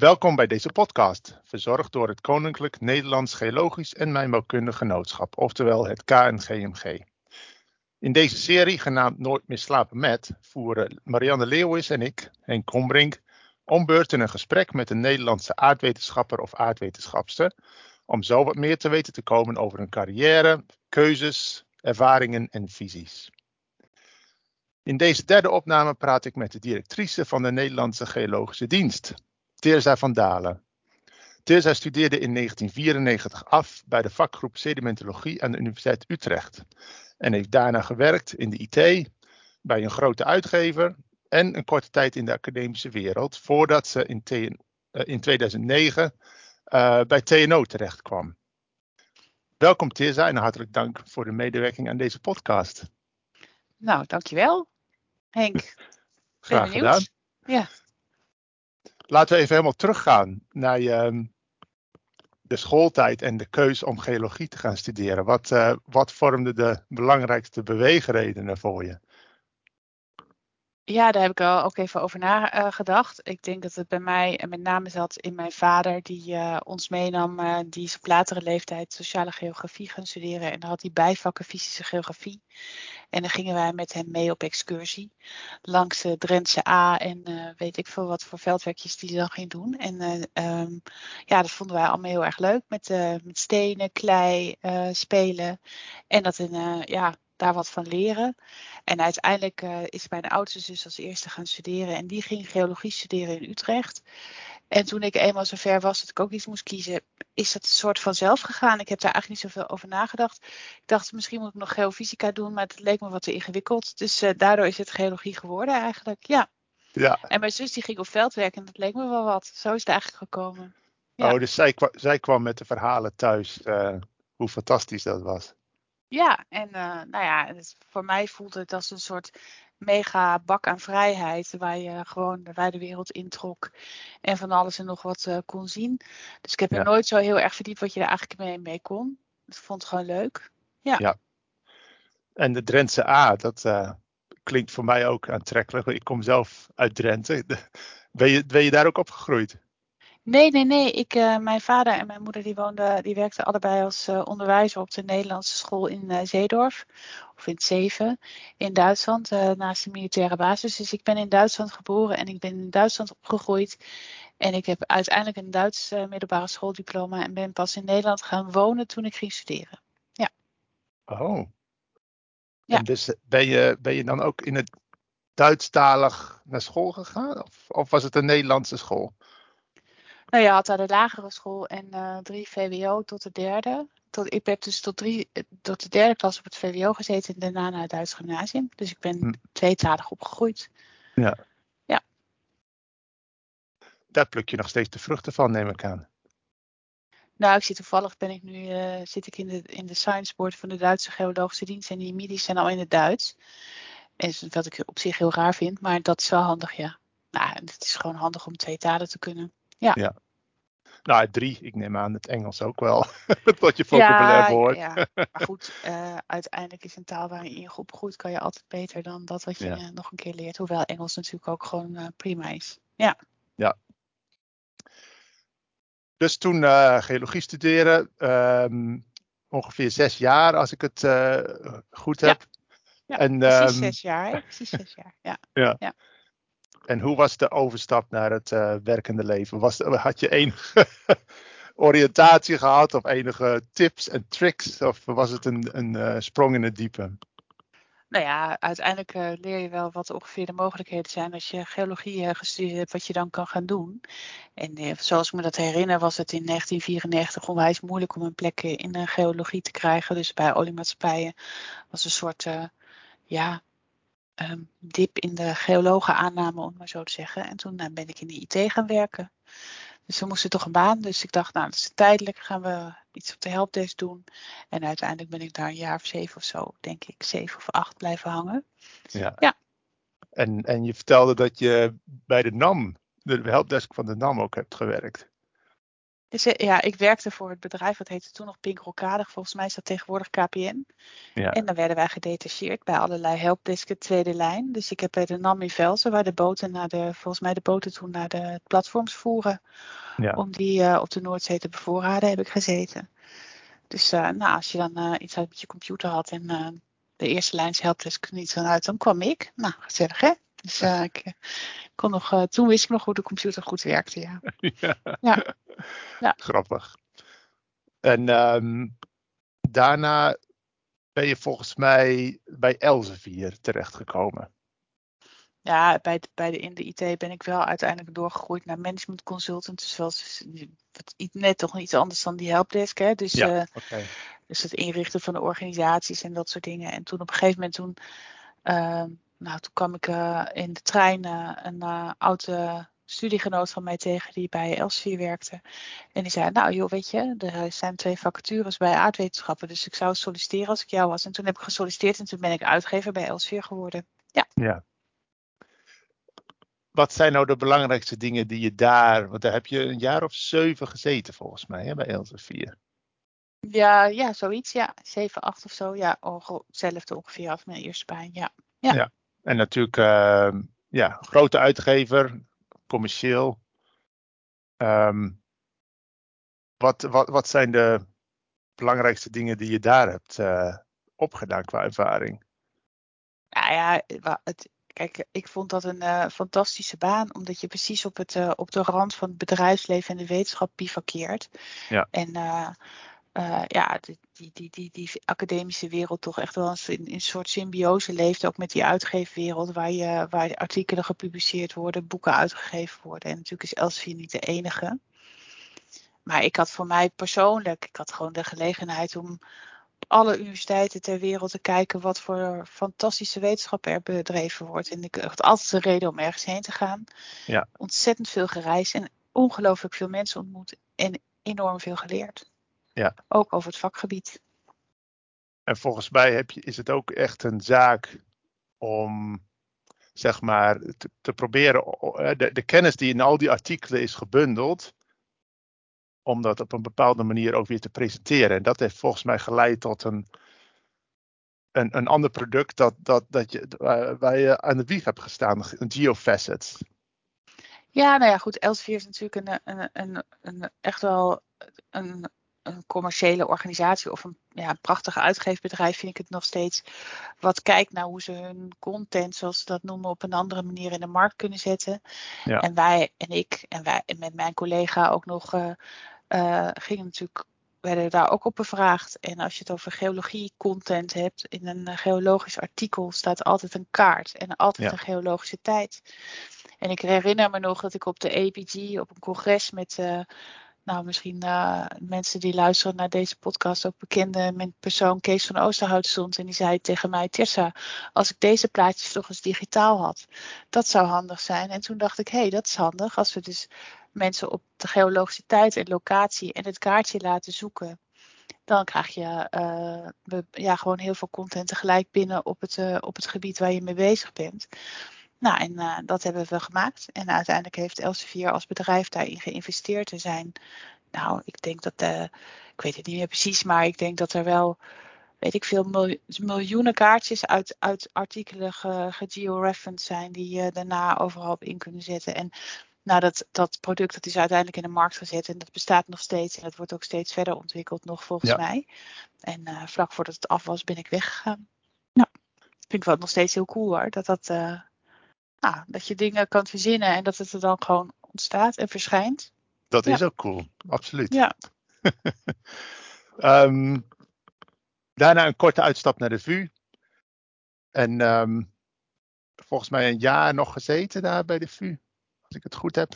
Welkom bij deze podcast, verzorgd door het Koninklijk Nederlands Geologisch en Mijnbouwkundig Genootschap, oftewel het KNGMG. In deze serie, genaamd Nooit meer slapen met, voeren Marianne Leeuwis en ik, Henk Kombrink, om beurten een gesprek met een Nederlandse aardwetenschapper of aardwetenschapster, om zo wat meer te weten te komen over hun carrière, keuzes, ervaringen en visies. In deze derde opname praat ik met de directrice van de Nederlandse Geologische Dienst, Teerza van Dalen. Teerza studeerde in 1994 af bij de vakgroep Sedimentologie aan de Universiteit Utrecht en heeft daarna gewerkt in de IT, bij een grote uitgever en een korte tijd in de academische wereld, voordat ze in, eh, in 2009 uh, bij TNO terecht kwam. Welkom Teerza en hartelijk dank voor de medewerking aan deze podcast. Nou, dankjewel Henk. Graag gedaan. Ja. Laten we even helemaal teruggaan naar je, ehm, de schooltijd en de keuze om geologie te gaan studeren. Wat, uh, wat vormde de belangrijkste beweegredenen voor je? Ja, daar heb ik al ook even over nagedacht. Uh, ik denk dat het bij mij met name zat in mijn vader, die uh, ons meenam, uh, die is op latere leeftijd sociale geografie gaan studeren. En dan had hij bijvakken fysische geografie. En dan gingen wij met hem mee op excursie langs de Drentse A en weet ik veel wat voor veldwerkjes die hij dan ging doen. En um, ja, dat vonden wij allemaal heel erg leuk. Met, met stenen, klei, spelen. En dat in, ja, daar wat van leren. En uiteindelijk uh, is mijn oudste zus als eerste gaan studeren. En die ging geologie studeren in Utrecht. En toen ik eenmaal zover was dat ik ook iets moest kiezen, is dat een soort van zelf gegaan. Ik heb daar eigenlijk niet zoveel over nagedacht. Ik dacht, misschien moet ik nog geofysica doen, maar het leek me wat te ingewikkeld. Dus uh, daardoor is het geologie geworden eigenlijk, ja. ja. En mijn zus die ging op veldwerk en dat leek me wel wat. Zo is het eigenlijk gekomen. Ja. Oh, dus zij, zij kwam met de verhalen thuis, uh, hoe fantastisch dat was. Ja, en uh, nou ja, het, voor mij voelt het als een soort mega bak aan vrijheid. Waar je gewoon de wijde wereld introk. En van alles en nog wat uh, kon zien. Dus ik heb ja. er nooit zo heel erg verdiept wat je er eigenlijk mee, mee kon. Ik vond het gewoon leuk. Ja. ja. En de Drentse A, dat uh, klinkt voor mij ook aantrekkelijk. Ik kom zelf uit Drenthe. Ben je, ben je daar ook opgegroeid? Nee, nee, nee. Ik, uh, mijn vader en mijn moeder die woonden, die werkten allebei als uh, onderwijzer op de Nederlandse school in uh, Zeedorf. Of in Zeven in Duitsland, naast de militaire basis. Dus ik ben in Duitsland geboren en ik ben in Duitsland opgegroeid. En ik heb uiteindelijk een Duits middelbare schooldiploma en ben pas in Nederland gaan wonen toen ik ging studeren. Ja. Oh. Ja. En dus ben je, ben je dan ook in het Duitsstalig naar school gegaan? Of, of was het een Nederlandse school? Nou ja, had daar de lagere school en uh, drie VWO tot de derde. Tot, ik heb dus tot, drie, tot de derde klas op het VWO gezeten en daarna naar het Duits gymnasium. Dus ik ben hm. tweetalig opgegroeid. Ja. Ja. Daar pluk je nog steeds de vruchten van, neem ik aan. Nou, ik zit toevallig ben ik nu uh, zit ik in de, in de science board van de Duitse Geologische Dienst en die MIDI's zijn al in het Duits. En wat ik op zich heel raar vind, maar dat is wel handig, ja. Nou, het is gewoon handig om twee talen te kunnen. Ja. ja. Nou, drie. Ik neem aan het Engels ook wel. Wat je vocabulaire ja, hoort. Ja, maar goed, uh, uiteindelijk is een taal waarin je opgroeit, kan je altijd beter dan dat wat je ja. uh, nog een keer leert. Hoewel Engels natuurlijk ook gewoon uh, prima is. Ja. Ja. Dus toen geologie studeren, um, ongeveer zes jaar, als ik het goed heb. Ja, en, precies um, zes jaar. Precies zes jaar, ja. ja. En hoe was de overstap naar het uh, werkende leven? Was, had je enige oriëntatie gehad of enige tips en tricks? Of was het een, een uh, sprong in het diepe? Nou ja, uiteindelijk uh, leer je wel wat ongeveer de mogelijkheden zijn als je geologie gestudeerd hebt, wat je dan kan gaan doen. En zoals ik me dat herinner, was het in 1994 onwijs moeilijk om een plek in geologie te krijgen. Dus bij oliemaatschappijen was een soort ja, um, dip in de geologen aanname, om maar zo te zeggen. En toen uh, ben ik in de IT gaan werken. Dus we moesten toch een baan. Dus ik dacht, nou, dat is tijdelijk. Gaan we iets op de helpdesk doen. En uiteindelijk ben ik daar een jaar of zeven of zo, denk ik, zeven of acht blijven hangen. Ja. ja. En, en je vertelde dat je bij de NAM, de helpdesk van de NAM ook hebt gewerkt. Dus ja, ik werkte voor het bedrijf, dat heette toen nog Pink Rokade. Volgens mij is dat tegenwoordig KPN. Ja. En dan werden wij gedetacheerd bij allerlei helpdesken, tweede lijn. Dus ik heb bij de NAMI Velsen, waar de boten naar de, volgens mij de boten toen naar de platforms voeren. Ja. Om die uh, op de Noordzee te bevoorraden, heb ik gezeten. Dus uh, nou, als je dan uh, iets uit met je computer had en de eerste lijns helpdesk niet zo uit, dan kwam ik. Nou, gezellig hè? Dus ik kon nog, toen wist ik nog hoe de computer goed werkte, ja. ja. ja. ja. Grappig. En um, daarna ben je volgens mij bij Elsevier terechtgekomen. Ja, bij, de, bij de, in de IT ben ik wel uiteindelijk doorgegroeid naar management consultant. Dus wel net toch iets anders dan die helpdesk. Hè? Dus, ja, uh, dus het inrichten van de organisaties en dat soort dingen. En toen op een gegeven moment toen, uh, nou, toen kwam ik uh, in de trein een oude studiegenoot van mij tegen die bij Elsevier werkte. En die zei, nou joh, weet je, er zijn twee vacatures bij aardwetenschappen, dus ik zou solliciteren als ik jou was. En toen heb ik gesolliciteerd en toen ben ik uitgever bij Elsevier geworden. Ja. ja. Wat zijn nou de belangrijkste dingen die je daar, want daar heb je een jaar of zeven gezeten volgens mij hè, bij Elsevier. Ja, ja, zoiets, ja. Zeven, acht of zo, ja. Hetzelfde ongeveer als mijn eerste baan, ja. Ja, ja. En natuurlijk, uh, ja, grote uitgever, commercieel. Um, wat, wat, wat zijn de belangrijkste dingen die je daar hebt uh, opgedaan qua ervaring? Nou ja, het, kijk, ik vond dat een uh, fantastische baan, omdat je precies op, het, uh, op de rand van het bedrijfsleven en de wetenschap bivakkeert. Ja. En uh, ja, die, die, die, die, academische wereld toch echt wel eens in, in een soort symbiose leeft. Ook met die uitgeefwereld waar, je, waar artikelen gepubliceerd worden, boeken uitgegeven worden. En natuurlijk is Elsevier niet de enige. Maar ik had voor mij persoonlijk, ik had gewoon de gelegenheid om op alle universiteiten ter wereld te kijken wat voor fantastische wetenschap er bedreven wordt. En ik had altijd een reden om ergens heen te gaan. Ja. Ontzettend veel gereisd en ongelooflijk veel mensen ontmoet en enorm veel geleerd. Ja. Ook over het vakgebied. En volgens mij heb je, is het ook echt een zaak om zeg maar te, te proberen de, de, kennis die in al die artikelen is gebundeld, om dat op een bepaalde manier ook weer te presenteren. En dat heeft volgens mij geleid tot een, een, een ander product dat, dat, dat je, waar je aan de wieg hebt gestaan, een geofacet. Ja, nou ja, goed. Elsevier is natuurlijk een, een, een, een echt wel een een commerciële organisatie of een ja, prachtige uitgeefbedrijf vind ik het nog steeds. Wat kijkt naar hoe ze hun content, zoals ze dat noemen, op een andere manier in de markt kunnen zetten. Ja. En wij en ik en wij en met mijn collega ook nog uh, uh, gingen natuurlijk werden daar ook op bevraagd. En als je het over geologie content hebt, in een geologisch artikel staat altijd een kaart en altijd een geologische tijd. En ik herinner me nog dat ik op de APG op een congres met uh, nou, misschien uh, mensen die luisteren naar deze podcast ook bekende persoon Kees van Oosterhout stond. En die zei tegen mij, Tessa, als ik deze plaatjes toch eens digitaal had, dat zou handig zijn. En toen dacht ik, hé, hey, dat is handig. Als we dus mensen op de geologische tijd en locatie en het kaartje laten zoeken. Dan krijg je uh, ja, gewoon heel veel content tegelijk binnen op het, uh, op het gebied waar je mee bezig bent. Nou, en uh, dat hebben we gemaakt. En uiteindelijk heeft Elsevier als bedrijf daarin geïnvesteerd. Er zijn, nou, ik denk dat, uh, ik weet het niet meer precies, maar ik denk dat er wel, weet ik veel, miljoenen kaartjes uit, uit artikelen gegeoreferenced zijn die je daarna overal op in kunnen zetten. En nou, dat, dat product dat is uiteindelijk in de markt gezet en dat bestaat nog steeds en dat wordt ook steeds verder ontwikkeld nog volgens mij. En uh, vlak voordat het af was ben ik weggegaan. Nou, vind ik wel nog steeds heel cool hoor, dat dat nou, dat je dingen kan verzinnen en dat het er dan gewoon ontstaat en verschijnt. Dat is ook cool, absoluut. Ja. um, daarna een korte uitstap naar de VU. En um, volgens mij een jaar nog gezeten daar bij de VU, als ik het goed heb.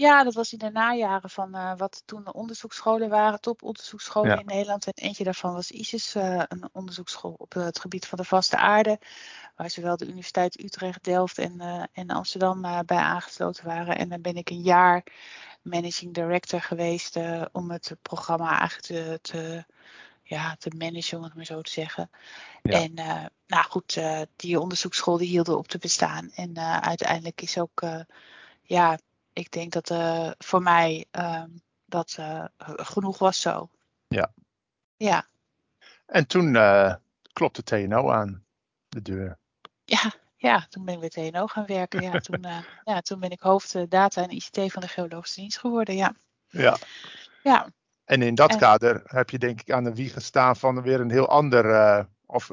Ja, dat was in de najaren van uh, wat toen de onderzoeksscholen waren, toponderzoeksscholen in Nederland. En eentje daarvan was ISIS, uh, een onderzoeksschool op het gebied van de vaste aarde. Waar zowel de Universiteit Utrecht, Delft en, en Amsterdam bij aangesloten waren. En dan ben ik een jaar managing director geweest om het programma eigenlijk te, te, ja, te managen, om het maar zo te zeggen. Ja. En nou goed, die onderzoeksschool die hielden op te bestaan. En uiteindelijk is ook ja, ik denk dat uh, voor mij uh, dat genoeg was zo. Ja. Ja. En toen klopte TNO aan de deur. Ja, ja, toen ben ik bij TNO gaan werken. Ja, toen, ja, toen ben ik hoofd data en ICT van de Geologische Dienst geworden. Ja. Ja. ja. En in dat kader heb je denk ik aan de wieg gestaan van weer een heel ander, of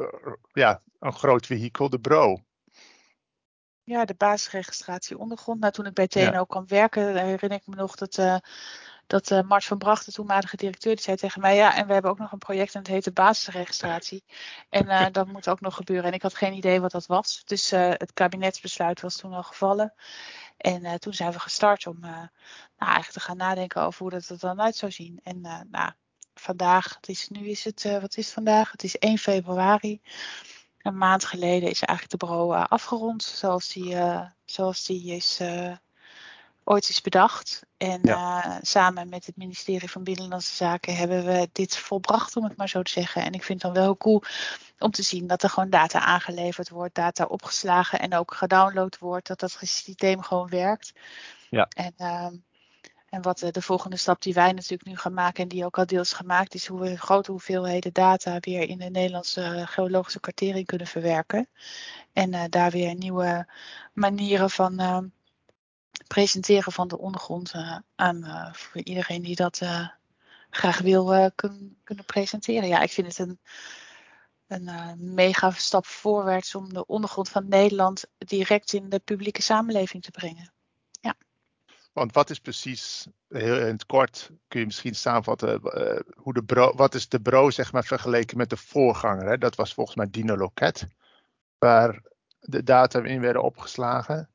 ja, een groot vehikel, de Bro. Ja, de basisregistratie ondergrond. Nou, toen ik bij TNO kwam werken, herinner ik me nog dat, uh, dat uh, Mart van Bracht, de toenmalige directeur, die zei tegen mij: Ja, en we hebben ook nog een project en het heet de basisregistratie. En uh, dat moet ook nog gebeuren. En ik had geen idee wat dat was. Dus het kabinetsbesluit was toen al gevallen. En toen zijn we gestart om nou, eigenlijk te gaan nadenken over hoe dat er dan uit zou zien. En nou, vandaag, het is, nu is het, wat is het vandaag? Het is 1 februari een maand geleden is eigenlijk de bureau uh, afgerond zoals die, uh, zoals die is, uh, ooit is bedacht. En samen met het ministerie van Binnenlandse Zaken hebben we dit volbracht, om het maar zo te zeggen. En ik vind het dan wel heel cool om te zien dat er gewoon data aangeleverd wordt, data opgeslagen en ook gedownload wordt, dat dat systeem gewoon werkt. Ja. En ehm, en wat de volgende stap die wij natuurlijk nu gaan maken en die ook al deels gemaakt is, hoe we grote hoeveelheden data weer in de Nederlandse geologische kartering kunnen verwerken. En uh, daar weer nieuwe manieren van presenteren van de ondergrond aan voor iedereen die dat graag wil kun, kunnen presenteren. Ja, ik vind het een, een mega stap voorwaarts om de ondergrond van Nederland direct in de publieke samenleving te brengen. Want wat is precies, heel in het kort, kun je misschien samenvatten, uh, hoe de bro, wat is de bro zeg maar vergeleken met de voorganger? Hè? Dat was volgens mij Dino Loket, waar de data in werden opgeslagen.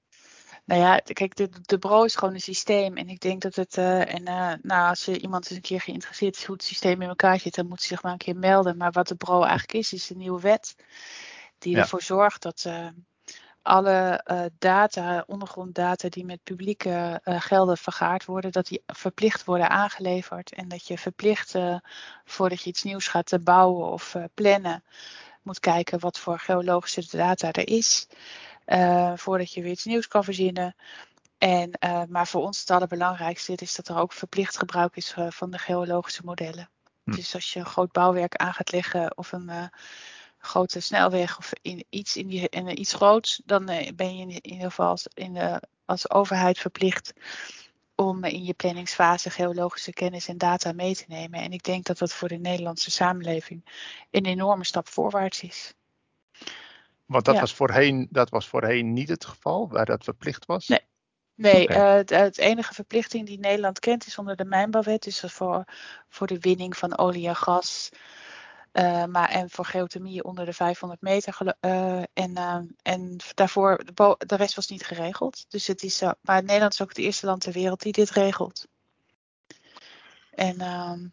Nou ja, kijk, de, de bro is gewoon een systeem. En ik denk dat het, uh, en uh, nou, als je iemand eens een keer geïnteresseerd is hoe het systeem in elkaar zit, dan moet hij zich maar een keer melden. Maar wat de bro eigenlijk is, is een nieuwe wet die ervoor zorgt dat alle uh, data, ondergronddata die met publieke uh, gelden vergaard worden, dat die verplicht worden aangeleverd. En dat je verplicht, uh, voordat je iets nieuws gaat bouwen of plannen, moet kijken wat voor geologische data er is. voordat je weer iets nieuws kan verzinnen. En, maar voor ons het allerbelangrijkste is dat er ook verplicht gebruik is van de geologische modellen. Hm. Dus als je een groot bouwwerk aan gaat leggen of een grote snelweg of in iets, in die, in iets groots, dan eh, ben je in ieder geval als, in de, als overheid verplicht om in je planningsfase geologische kennis en data mee te nemen. En ik denk dat dat voor de Nederlandse samenleving een enorme stap voorwaarts is. Want dat, was, voorheen, dat was voorheen niet het geval, waar dat verplicht was? Nee. Nee, okay. uh, het, enige verplichting die Nederland kent is onder de mijnbouwwet. Dus voor, voor de winning van olie en gas, uh, maar, en voor geothermie onder de 500 meter. Uh, en, uh, en daarvoor, de, de, rest was niet geregeld. Dus het is, maar Nederland is ook het eerste land ter wereld die dit regelt. En, ehm,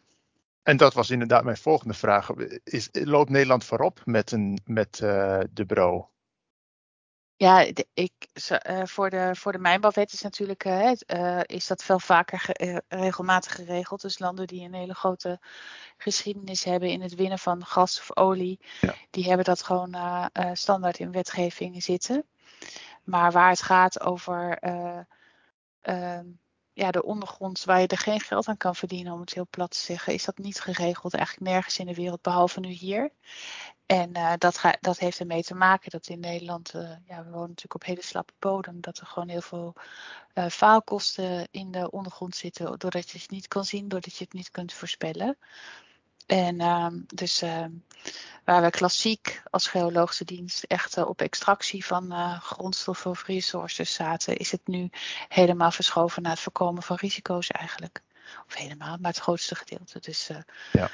en dat was inderdaad mijn volgende vraag. Is, loopt Nederland voorop met, een, met de bro? Ja, ik, uh, voor, de, voor de mijnbouwwet is natuurlijk uh, uh, is dat veel vaker ge, regelmatig geregeld. Dus landen die een hele grote geschiedenis hebben in het winnen van gas of olie, ja. die hebben dat gewoon standaard in wetgeving zitten. Maar waar het gaat over ehm, ja, de ondergrond waar je er geen geld aan kan verdienen, om het heel plat te zeggen, is dat niet geregeld eigenlijk nergens in de wereld, behalve nu hier. En uh, dat, ga, dat heeft ermee te maken dat in Nederland, uh, ja, we wonen natuurlijk op hele slappe bodem, dat er gewoon heel veel uh, faalkosten in de ondergrond zitten, doordat je het niet kan zien, doordat je het niet kunt voorspellen. En uh, dus uh, waar we klassiek als geologische dienst echt uh, op extractie van uh, grondstoffen of resources zaten, is het nu helemaal verschoven naar het voorkomen van risico's eigenlijk. Of helemaal, maar het grootste gedeelte. Dus ja.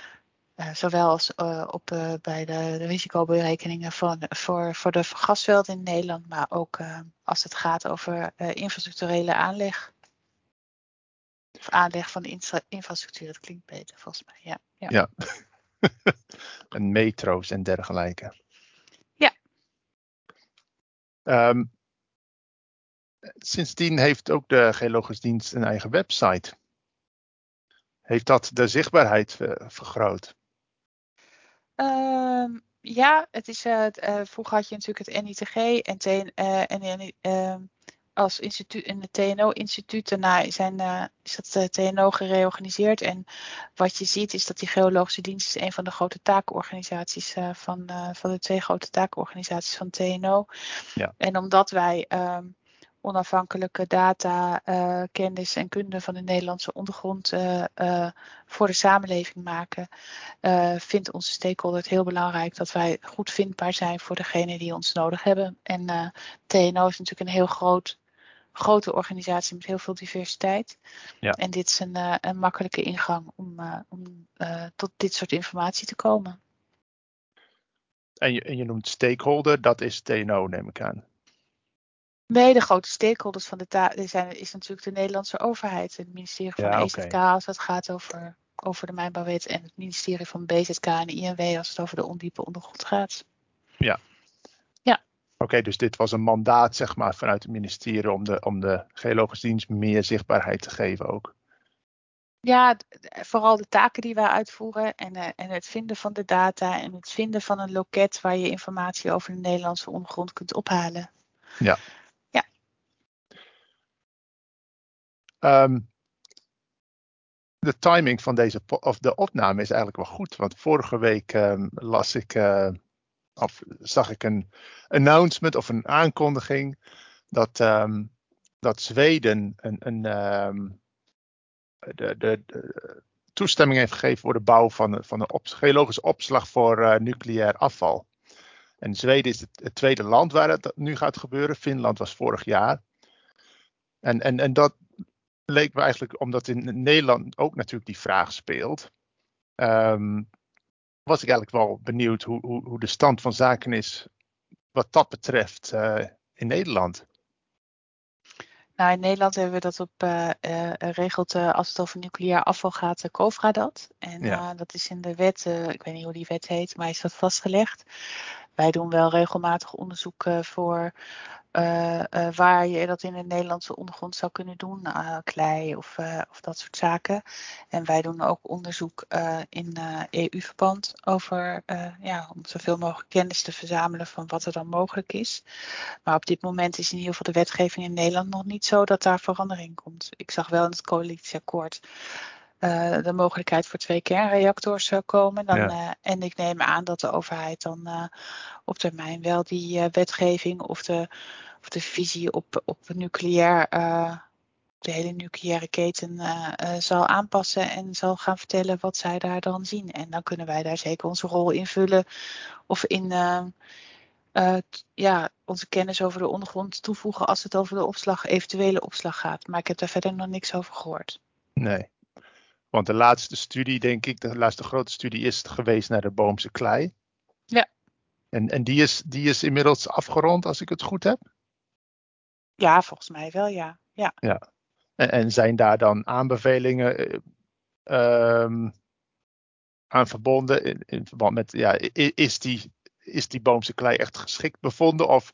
zowel als op, bij de, de, risicoberekeningen van, voor, voor de gasvelden in Nederland, maar ook als het gaat over infrastructurele aanleg. Of aanleg van de infrastructuur, dat klinkt beter volgens mij. Ja. Ja. ja. en metro's en dergelijke. Ja. Um, sindsdien heeft ook de Geologisch Dienst een eigen website. Heeft dat de zichtbaarheid uh, vergroot? Um, ja, het is, uh, uh, vroeger had je natuurlijk het NITG en, en, en als instituut in het TNO-instituut. Daarna zijn, uh, is dat TNO gereorganiseerd. En wat je ziet is dat die geologische dienst is een van de grote taakorganisaties uh, van, van de twee grote taakorganisaties van TNO. Ja. En omdat wij um, onafhankelijke data, kennis en kunde van de Nederlandse ondergrond voor de samenleving maken, vindt onze stakeholder het heel belangrijk dat wij goed vindbaar zijn voor degenen die ons nodig hebben. En TNO is natuurlijk een heel groot, grote organisatie met heel veel diversiteit. Ja. En dit is een, een makkelijke ingang om, om tot dit soort informatie te komen. En je, en je noemt stakeholder, dat is TNO, neem ik aan. Nee, de grote stakeholders van de taal zijn, is natuurlijk de Nederlandse overheid. Het ministerie van ja, EZK als het gaat over, over de mijnbouwwet. En het ministerie van BZK en INW als het over de ondiepe ondergrond gaat. Ja. Ja. Oké, dus dit was een mandaat zeg maar vanuit het ministerie om de, om de geologische dienst meer zichtbaarheid te geven ook. Ja, vooral de taken die wij uitvoeren en, uh, en het vinden van de data en het vinden van een loket waar je informatie over de Nederlandse ondergrond kunt ophalen. Ja. Um, de timing van deze of de opname is eigenlijk wel goed. Want vorige week um, las ik uh, of zag ik een announcement of een aankondiging dat, um, dat Zweden een, een de, de, de, toestemming heeft gegeven voor de bouw van, van een geologische opslag voor uh, nucleair afval. En Zweden is het, het, tweede land waar het nu gaat gebeuren. Finland was vorig jaar. En, en, en dat, leek me eigenlijk, omdat in Nederland ook natuurlijk die vraag speelt, um, was ik eigenlijk wel benieuwd hoe, hoe, hoe, de stand van zaken is wat dat betreft uh, in Nederland. Nou, in Nederland hebben we dat op uh, uh, regelt als het over nucleair afval gaat, de COVRA dat. En ja. dat is in de wet, ik weet niet hoe die wet heet, maar is dat vastgelegd. Wij doen wel regelmatig onderzoek voor uh, uh, waar je dat in de Nederlandse ondergrond zou kunnen doen, klei of, of, dat soort zaken. En wij doen ook onderzoek in EU-verband over ja, om zoveel mogelijk kennis te verzamelen van wat er dan mogelijk is. Maar op dit moment is in ieder geval de wetgeving in Nederland nog niet zo dat daar verandering komt. Ik zag wel in het coalitieakkoord uh, de mogelijkheid voor twee kernreactors zou komen. Dan, ja. uh, en ik neem aan dat de overheid dan uh, op termijn wel die wetgeving of de, of de visie op, op nucleair, de hele nucleaire keten zal aanpassen en zal gaan vertellen wat zij daar dan zien. En dan kunnen wij daar zeker onze rol invullen of in. ja, onze kennis over de ondergrond toevoegen als het over de opslag, eventuele opslag gaat. Maar ik heb daar verder nog niks over gehoord. Nee. Want de laatste studie, denk ik, de laatste grote studie is geweest naar de Boomse klei. Ja. En, en die, is, die is inmiddels afgerond, als ik het goed heb? Ja, volgens mij wel, ja. Ja. ja. En, en zijn daar dan aanbevelingen uh, aan verbonden in, in, verband met, ja, is die, is die Boomse klei echt geschikt bevonden? Of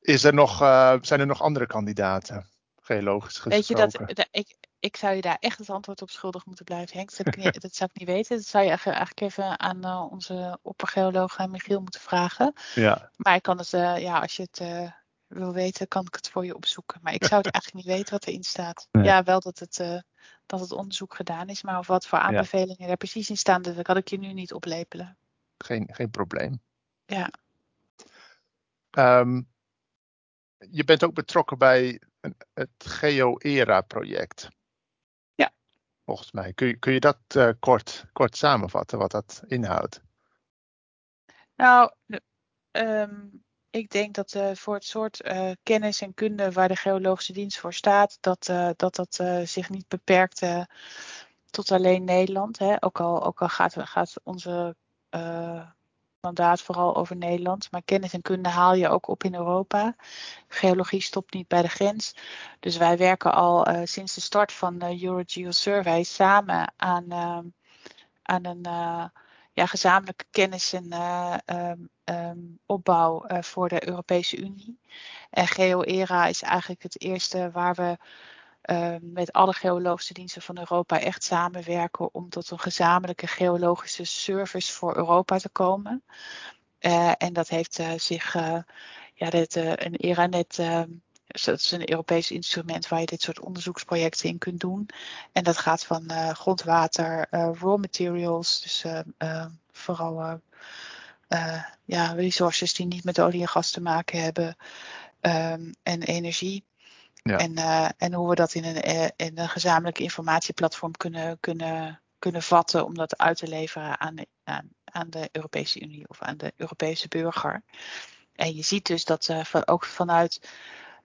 is er nog, uh, zijn er nog andere kandidaten? Geologisch gesproken. Weet je dat, dat ik, ik zou je daar echt het antwoord op schuldig moeten blijven, Henk. Dat, niet, dat zou ik niet weten. Dat zou je eigenlijk even aan uh, onze oppergeoloog Michiel moeten vragen. Ja. Maar ik kan het, uh, ja, als je het uh, wil weten, kan ik het voor je opzoeken. Maar ik zou het eigenlijk niet weten wat erin staat. Nee. Ja, wel dat het, dat het onderzoek gedaan is, maar of wat voor aanbevelingen ja. er precies in staan, dat kan ik je nu niet oplepelen. Geen, geen probleem. Ja. Um, je bent ook betrokken bij het GeoEra-project volgens mij. Kun je, kun je dat uh, kort, kort samenvatten, wat dat inhoudt? Nou, um, ik denk dat uh, voor het soort uh, kennis en kunde waar de geologische dienst voor staat, dat dat, dat zich niet beperkt tot alleen Nederland. Hè. Ook al, ook al gaat, gaat onze mandaat vooral over Nederland. Maar kennis en kunde haal je ook op in Europa. Geologie stopt niet bij de grens. Dus wij werken al uh, sinds de start van de Eurogeo Survey samen aan, uh, aan een ja, gezamenlijke kennis en um, um, opbouw voor de Europese Unie. En GeoEra is eigenlijk het eerste waar we met alle geologische diensten van Europa echt samenwerken om tot een gezamenlijke geologische service voor Europa te komen. Uh, en dat heeft uh, zich, ja, dit, een ERA net Dus dat is een Europees instrument waar je dit soort onderzoeksprojecten in kunt doen. En dat gaat van uh, grondwater, uh, raw materials, dus uh, vooral ja, resources die niet met olie en gas te maken hebben, en energie. Ja. En, en hoe we dat in een, in een gezamenlijke informatieplatform kunnen, kunnen, kunnen vatten om dat uit te leveren aan de, aan, aan de Europese Unie of aan de Europese burger. En je ziet dus dat uh, van, ook vanuit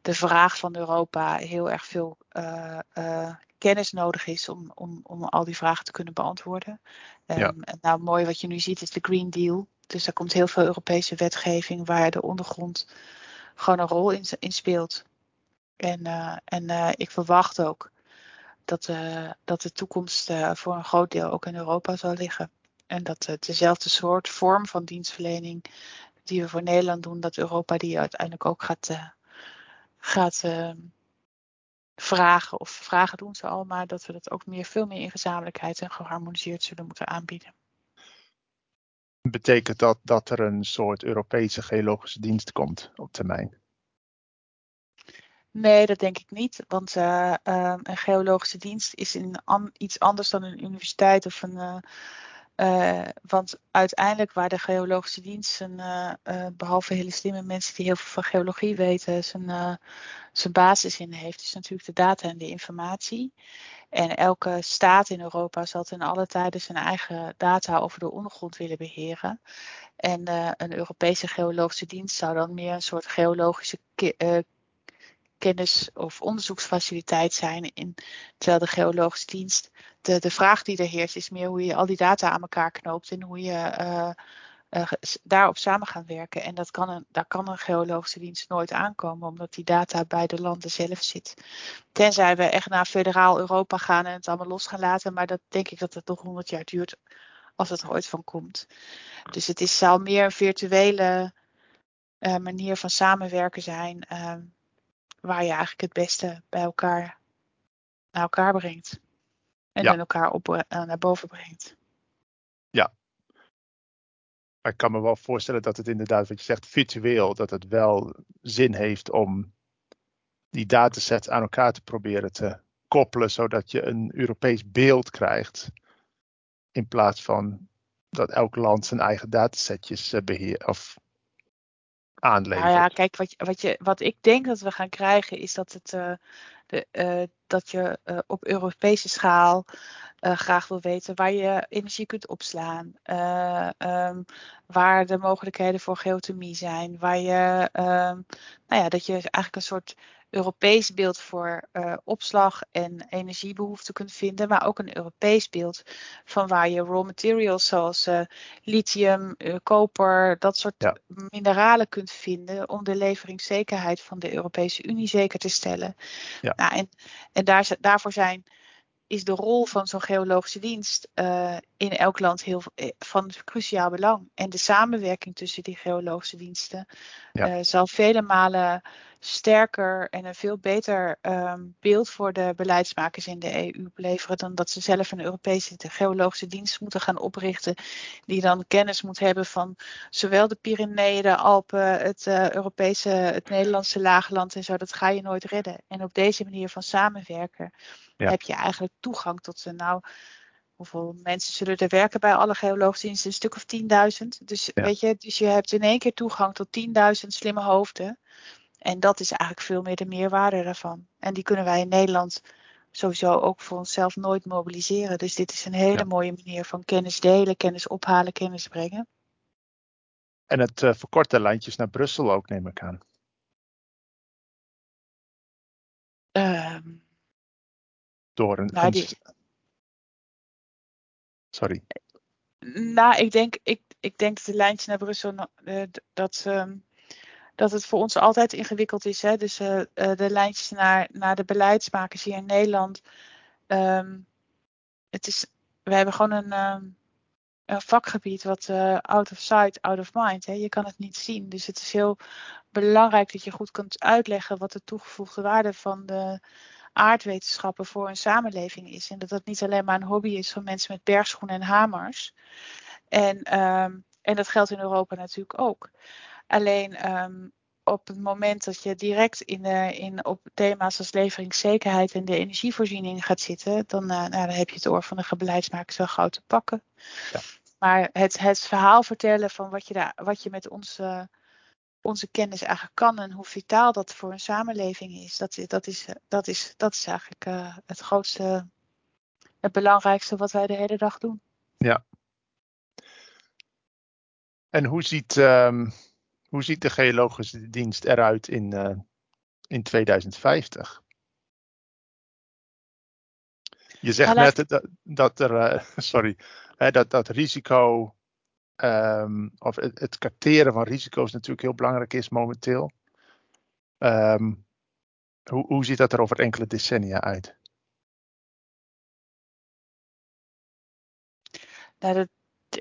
de vraag van Europa heel erg veel uh, uh, kennis nodig is om, om, om al die vragen te kunnen beantwoorden. Um, ja. Nou, mooi wat je nu ziet is de Green Deal. Dus daar komt heel veel Europese wetgeving waar de ondergrond gewoon een rol in, in speelt. En, uh, en ik verwacht ook dat, dat de toekomst voor een groot deel ook in Europa zal liggen. En dat dezelfde soort vorm van dienstverlening die we voor Nederland doen, dat Europa die uiteindelijk ook gaat, gaat uh, vragen, of vragen doen ze al, maar dat we dat ook meer, veel meer in gezamenlijkheid en geharmoniseerd zullen moeten aanbieden. Betekent dat dat er een soort Europese geologische dienst komt op termijn? Nee, dat denk ik niet. Want uh, uh, een geologische dienst is in iets anders dan een universiteit of een, uh, uh, want uiteindelijk waar de geologische dienst, uh, behalve hele slimme mensen die heel veel van geologie weten, zijn, zijn basis in heeft, is natuurlijk de data en de informatie. En elke staat in Europa zal in alle tijden zijn eigen data over de ondergrond willen beheren. En een Europese geologische dienst zou dan meer een soort geologische kennis- of onderzoeksfaciliteit zijn. In, terwijl de geologische dienst, de, de vraag die er heerst, is meer hoe je al die data aan elkaar knoopt en hoe je uh, daarop samen gaan werken. En dat kan een, daar kan een geologische dienst nooit aankomen, omdat die data bij de landen zelf zit. Tenzij we echt naar federaal Europa gaan en het allemaal los gaan laten, maar dat denk ik dat het nog honderd jaar duurt als het er ooit van komt. Dus het is, zal meer een virtuele uh, manier van samenwerken zijn. Ehm, waar je eigenlijk het beste bij elkaar naar elkaar brengt. En ja. elkaar op, uh, naar boven brengt. Ja. Maar ik kan me wel voorstellen dat het inderdaad, wat je zegt, virtueel, dat het wel zin heeft om die datasets aan elkaar te proberen te koppelen, zodat je een Europees beeld krijgt. In plaats van dat elk land zijn eigen datasetjes uh, beheert of Nou ja, kijk, wat, wat, je, wat ik denk dat we gaan krijgen is dat, het, uh, de, uh, dat je uh, op Europese schaal graag wil weten waar je energie kunt opslaan. Um, waar de mogelijkheden voor geothermie zijn. Waar je, um, nou ja, dat je eigenlijk een soort Europees beeld voor uh, opslag en energiebehoeften kunt vinden, maar ook een Europees beeld van waar je raw materials zoals uh, lithium, uh, koper, dat soort ja. mineralen kunt vinden om de leveringszekerheid van de Europese Unie zeker te stellen. Ja. Nou, en en daar, daarvoor zijn is de rol van zo'n geologische dienst uh, in elk land heel van cruciaal belang. En de samenwerking tussen die geologische diensten ja. uh, zal vele malen sterker en een veel beter um, beeld voor de beleidsmakers in de EU leveren dan dat ze zelf een Europese geologische dienst moeten gaan oprichten, die dan kennis moet hebben van zowel de Pyreneeën, de Alpen, het uh, Europese, het Nederlandse laagland en zo. Dat ga je nooit redden. En op deze manier van samenwerken ja. heb je eigenlijk toegang tot ze. Nou, hoeveel mensen zullen er werken bij alle geologische diensten? Een stuk of 10.000. Dus ja. weet je, dus je hebt in één keer toegang tot 10.000 slimme hoofden. En dat is eigenlijk veel meer de meerwaarde daarvan. En die kunnen wij in Nederland sowieso ook voor onszelf nooit mobiliseren. Dus dit is een hele ja. mooie manier van kennis delen, kennis ophalen, kennis brengen. En het uh, verkorte lijntjes naar Brussel ook, neem ik aan. Door een. nou, die... Sorry. Nou, ik denk, ik, ik denk dat de lijntjes naar Brussel. Uh, dat. Um, dat het voor ons altijd ingewikkeld is. Hè? Dus uh, uh, de lijntjes naar, naar de beleidsmakers hier in Nederland. Um, het is, we hebben gewoon een, um, een vakgebied wat uh, out of sight, out of mind. Hè? Je kan het niet zien. Dus het is heel belangrijk dat je goed kunt uitleggen wat de toegevoegde waarde van de aardwetenschappen voor een samenleving is. En dat dat niet alleen maar een hobby is van mensen met bergschoenen en hamers. En, um, en dat geldt in Europa natuurlijk ook. Alleen um, op het moment dat je direct in, de, in, op thema's als leveringszekerheid en de energievoorziening gaat zitten, dan, nou, dan heb je het oor van de beleidsmakers wel gauw te pakken. Ja. Maar het, het verhaal vertellen van wat je, daar, wat je met onze, onze kennis eigenlijk kan en hoe vitaal dat voor een samenleving is, dat, dat, is, dat, is, dat is eigenlijk uh, het grootste, het belangrijkste wat wij de hele dag doen. Ja. En hoe ziet, um, hoe ziet de geologische dienst eruit in, uh, in 2050? Je zegt nou, net dat, dat er, uh, sorry, hè, dat, dat risico, um, of het, het karteren van risico's natuurlijk heel belangrijk is momenteel. Um, hoe, hoe ziet dat er over enkele decennia uit? Nou,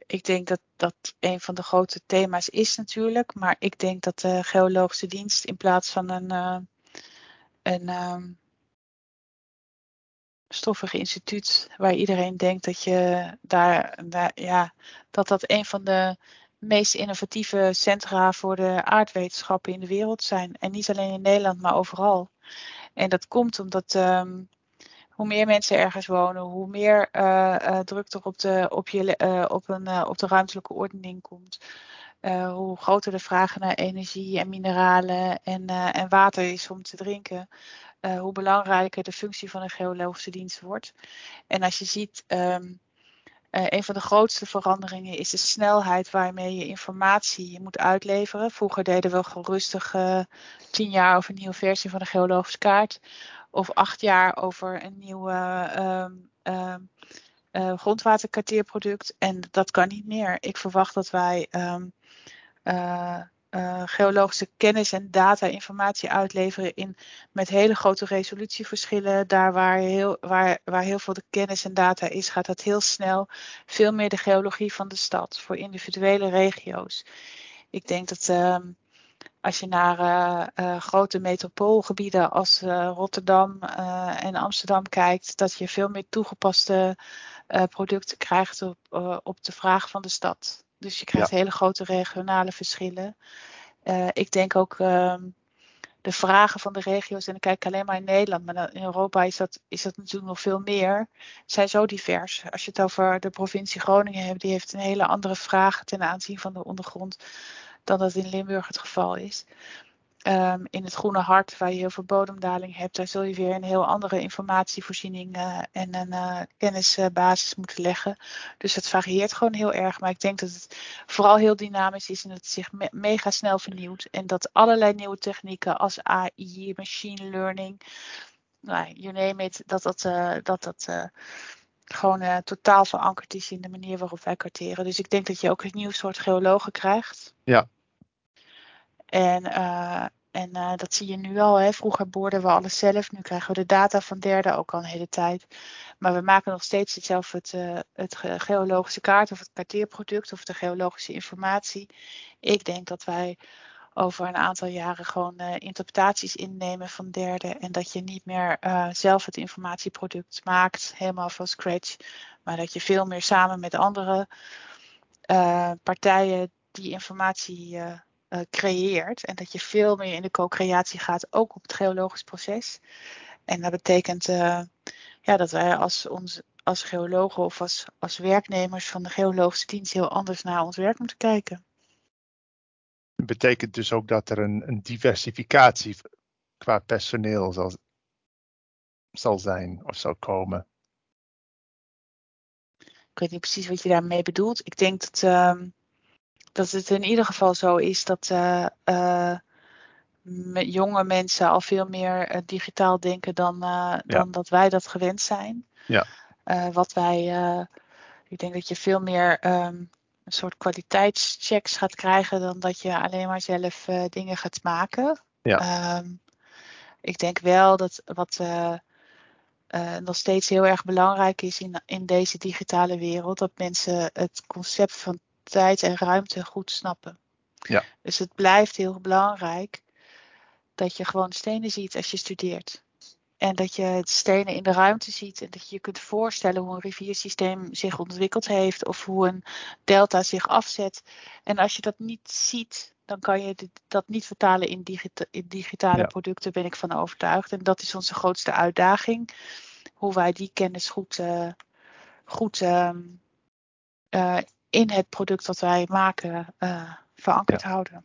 ik denk dat dat een van de grote thema's is natuurlijk. Maar ik denk dat de geologische dienst in plaats van een, een um, stoffig instituut waar iedereen denkt dat je daar, ja, dat dat een van de meest innovatieve centra voor de aardwetenschappen in de wereld zijn. En niet alleen in Nederland, maar overal. En dat komt omdat um, hoe meer mensen ergens wonen, hoe meer uh, uh, druk er op de, op je, uh, op een, op de ruimtelijke ordening komt. Hoe groter de vraag naar energie en mineralen en, en water is om te drinken. hoe belangrijker de functie van een geologische dienst wordt. En als je ziet, um, een van de grootste veranderingen is de snelheid waarmee je informatie moet uitleveren. Vroeger deden we gerustig tien jaar over een nieuwe versie van de geologische kaart of acht jaar over een nieuw uh, uh, grondwaterkarteerproduct. En dat kan niet meer. Ik verwacht dat wij um, geologische kennis en data informatie uitleveren in, met hele grote resolutieverschillen. Daar waar heel, waar, waar heel veel de kennis en data is, gaat dat heel snel. Veel meer de geologie van de stad voor individuele regio's. Ik denk dat um, als je naar uh, uh, grote metropoolgebieden als uh, Rotterdam en Amsterdam kijkt, dat je veel meer toegepaste producten krijgt op, op de vraag van de stad. Dus je krijgt hele grote regionale verschillen. ik denk ook ehm, de vragen van de regio's, en dan kijk ik alleen maar in Nederland, maar in Europa is dat, is dat natuurlijk nog veel meer, zijn zo divers. Als je het over de provincie Groningen hebt, die heeft een hele andere vraag ten aanzien van de ondergrond dan dat in Limburg het geval is. Um, in het Groene Hart, waar je heel veel bodemdaling hebt, daar zul je weer een heel andere informatievoorziening uh, en een uh, kennisbasis moeten leggen. Dus het varieert gewoon heel erg. Maar ik denk dat het vooral heel dynamisch is en dat het zich me mega snel vernieuwt. En dat allerlei nieuwe technieken als AI, machine learning, nou, you name it, dat dat, uh, dat, dat gewoon uh, totaal verankerd is in de manier waarop wij karteren. Dus ik denk dat je ook een nieuw soort geologen krijgt. Ja. En, uh, en uh, dat zie je nu al. Hè. Vroeger boorden we alles zelf. Nu krijgen we de data van derden ook al een hele tijd. Maar we maken nog steeds hetzelfde het, het geologische kaart of het karteerproduct of de geologische informatie. Ik denk dat wij over een aantal jaren gewoon uh, interpretaties innemen van derden. En dat je niet meer uh, zelf het informatieproduct maakt, helemaal van scratch. Maar dat je veel meer samen met andere uh, partijen die informatie creëert. En dat je veel meer in de co-creatie gaat, ook op het geologisch proces. En dat betekent ja, dat wij als, ons, als geologen of als, als werknemers van de geologische dienst heel anders naar ons werk moeten kijken betekent dus ook dat er een, een diversificatie qua personeel zal, zal zijn of zal komen. Ik weet niet precies wat je daarmee bedoelt. Ik denk dat, uh, dat het in ieder geval zo is dat uh, uh, jonge mensen al veel meer eh, digitaal denken dan, dan dat wij dat gewend zijn. Ja. wat wij, ik denk dat je veel meer um, een soort kwaliteitschecks gaat krijgen dan dat je alleen maar zelf uh, dingen gaat maken. Ja. Um, ik denk wel dat wat uh, uh, nog steeds heel erg belangrijk is in, in deze digitale wereld, dat mensen het concept van tijd en ruimte goed snappen. Ja. Dus het blijft heel belangrijk dat je gewoon stenen ziet als je studeert. En dat je stenen in de ruimte ziet en dat je je kunt voorstellen hoe een riviersysteem zich ontwikkeld heeft of hoe een delta zich afzet. En als je dat niet ziet, dan kan je dat niet vertalen in, in digitale Ja. producten, ben ik van overtuigd. En dat is onze grootste uitdaging. Hoe wij die kennis goed, eh, goed ehm, eh, in het product dat wij maken eh, verankerd houden.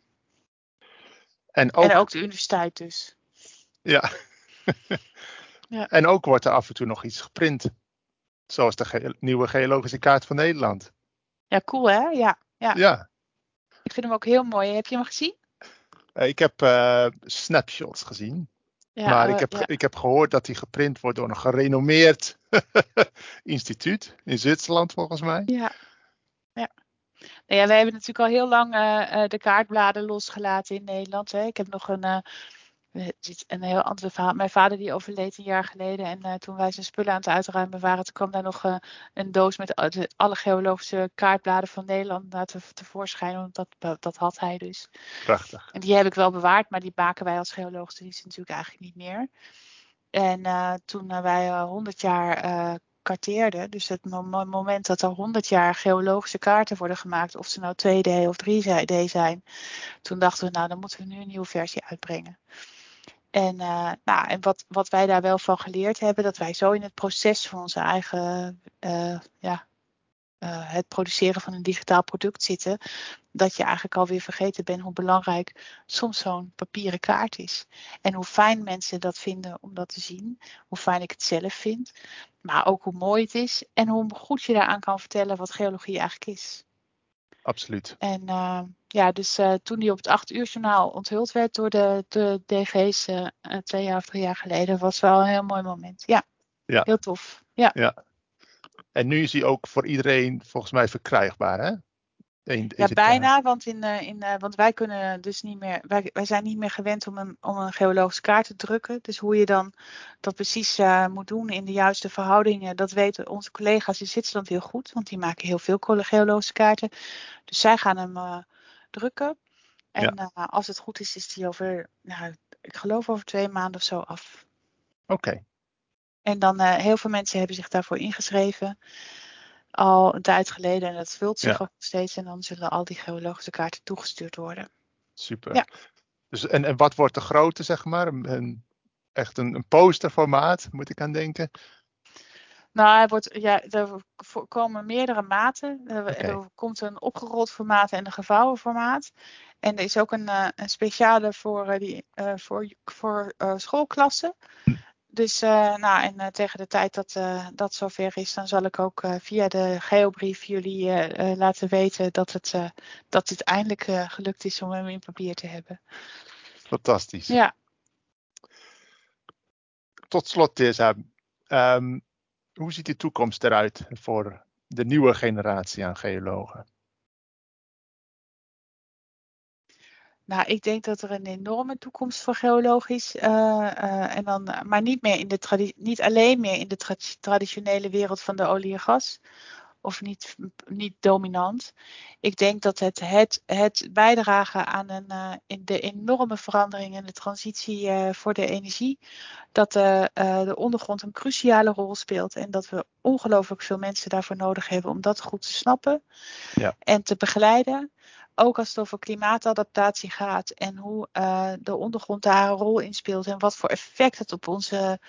En ook, En ook de universiteit dus. ja. Ja. en ook wordt er af en toe nog iets geprint. Zoals de ge- nieuwe geologische kaart van Nederland. Ja, cool hè? Ja, ja. Ja, ik vind hem ook heel mooi. Heb je hem gezien? Eh, ik heb eh, snapshots gezien. Ja, maar ik, heb, ja. ik heb gehoord dat die geprint wordt door een gerenommeerd instituut in Zwitserland volgens mij. Ja. ja. Nou ja, wij hebben natuurlijk al heel lang eh, de kaartbladen losgelaten in Nederland. Hè. Ik heb nog een, een heel ander verhaal. Mijn vader die overleed een jaar geleden. En eh, toen wij zijn spullen aan het uitruimen waren, toen kwam daar nog eh, een doos met alle geologische kaartbladen van Nederland naar te, tevoorschijn. Want dat, dat, had hij dus. Prachtig. En die heb ik wel bewaard, maar die maken wij als geologische dienst natuurlijk eigenlijk niet meer. En eh, toen wij eh, 100 jaar karteerden, dus het mo- mo- moment dat er 100 jaar geologische kaarten worden gemaakt, of ze nou 2D of 3D zijn, toen dachten we, nou dan moeten we nu een nieuwe versie uitbrengen. En, eh, nou, en wat, wat wij daar wel van geleerd hebben, dat wij zo in het proces van onze eigen, eh, ja, eh, het produceren van een digitaal product zitten, dat je eigenlijk alweer vergeten bent hoe belangrijk soms zo'n papieren kaart is. En hoe fijn mensen dat vinden om dat te zien, hoe fijn ik het zelf vind, maar ook hoe mooi het is en hoe goed je daaraan kan vertellen wat geologie eigenlijk is. Absoluut. En ja, dus uh, toen die op het 8 uur journaal onthuld werd door de, de DG's uh, twee jaar of drie jaar geleden, was wel een heel mooi moment. Ja, ja. heel tof. Ja. ja. En nu is hij ook voor iedereen volgens mij verkrijgbaar, hè? Ja, bijna, want, in, in, want wij kunnen dus niet meer, wij, wij zijn niet meer gewend om een, om een geologische kaart te drukken. Dus hoe je dan dat precies uh, moet doen in de juiste verhoudingen, dat weten onze collega's in Zwitserland heel goed, want die maken heel veel geologische kaarten. Dus zij gaan hem drukken. En ja. uh, als het goed is, is die over, nou, ik geloof over twee maanden of zo af. Oké. Okay. En dan uh, heel veel mensen hebben zich daarvoor ingeschreven al een tijd geleden en dat vult zich ja. ook steeds en dan zullen al die geologische kaarten toegestuurd worden. Super. Ja. Dus, en, en wat wordt de grootte, zeg maar? Een, een, echt een, een posterformaat, moet ik aan denken? Nou, er, wordt, ja, er komen meerdere maten. Er, okay. er, komt een opgerold formaat en een gevouwen formaat. En er is ook een, uh, een speciale voor, uh, die, uh, voor, voor schoolklassen. Hm. Dus nou, en tegen de tijd dat dat zover is, dan zal ik ook via de geobrief jullie laten weten dat het, dat het eindelijk gelukt is om hem in papier te hebben. Fantastisch. Ja. Tot slot, Tessa. Um, hoe ziet de toekomst eruit voor de nieuwe generatie aan geologen? Nou, ik denk dat er een enorme toekomst voor geologisch is. Uh, uh, en dan, maar niet, meer in de niet alleen meer in de tra traditionele wereld van de olie en gas. Of niet, niet dominant. Ik denk dat het, het, het bijdragen aan een, uh, in de enorme verandering in de transitie voor de energie. Dat de ondergrond een cruciale rol speelt. En dat we ongelooflijk veel mensen daarvoor nodig hebben om dat goed te snappen. Ja. En te begeleiden ook als het over klimaatadaptatie gaat en hoe de ondergrond daar een rol in speelt en wat voor effect het op onze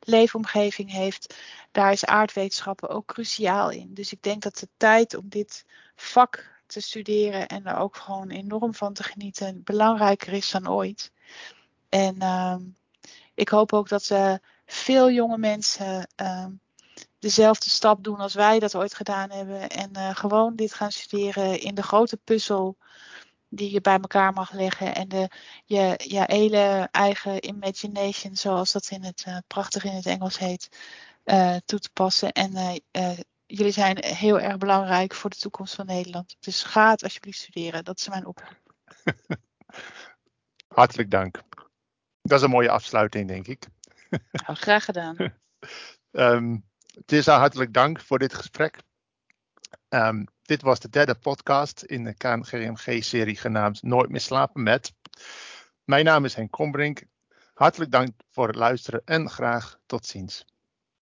leefomgeving heeft, daar is aardwetenschappen ook cruciaal in. Dus ik denk dat de tijd om dit vak te studeren en er ook gewoon enorm van te genieten belangrijker is dan ooit. En uh, ik hoop ook dat uh, veel jonge mensen dezelfde stap doen als wij dat ooit gedaan hebben. En uh, gewoon dit gaan studeren in de grote puzzel die je bij elkaar mag leggen. En de, je, je hele eigen imagination, zoals dat in het, uh, prachtig in het Engels heet, uh, toe te passen. En jullie zijn heel erg belangrijk voor de toekomst van Nederland. Dus ga het alsjeblieft studeren. Dat is mijn oproep. Hartelijk dank. Dat is een mooie afsluiting, denk ik. Nou, graag gedaan. um, Tissa, hartelijk dank voor dit gesprek. Um, dit was de derde podcast in de KNGMG-serie genaamd Nooit meer slapen met. Mijn naam is Henk Kombrink. Hartelijk dank voor het luisteren en graag tot ziens.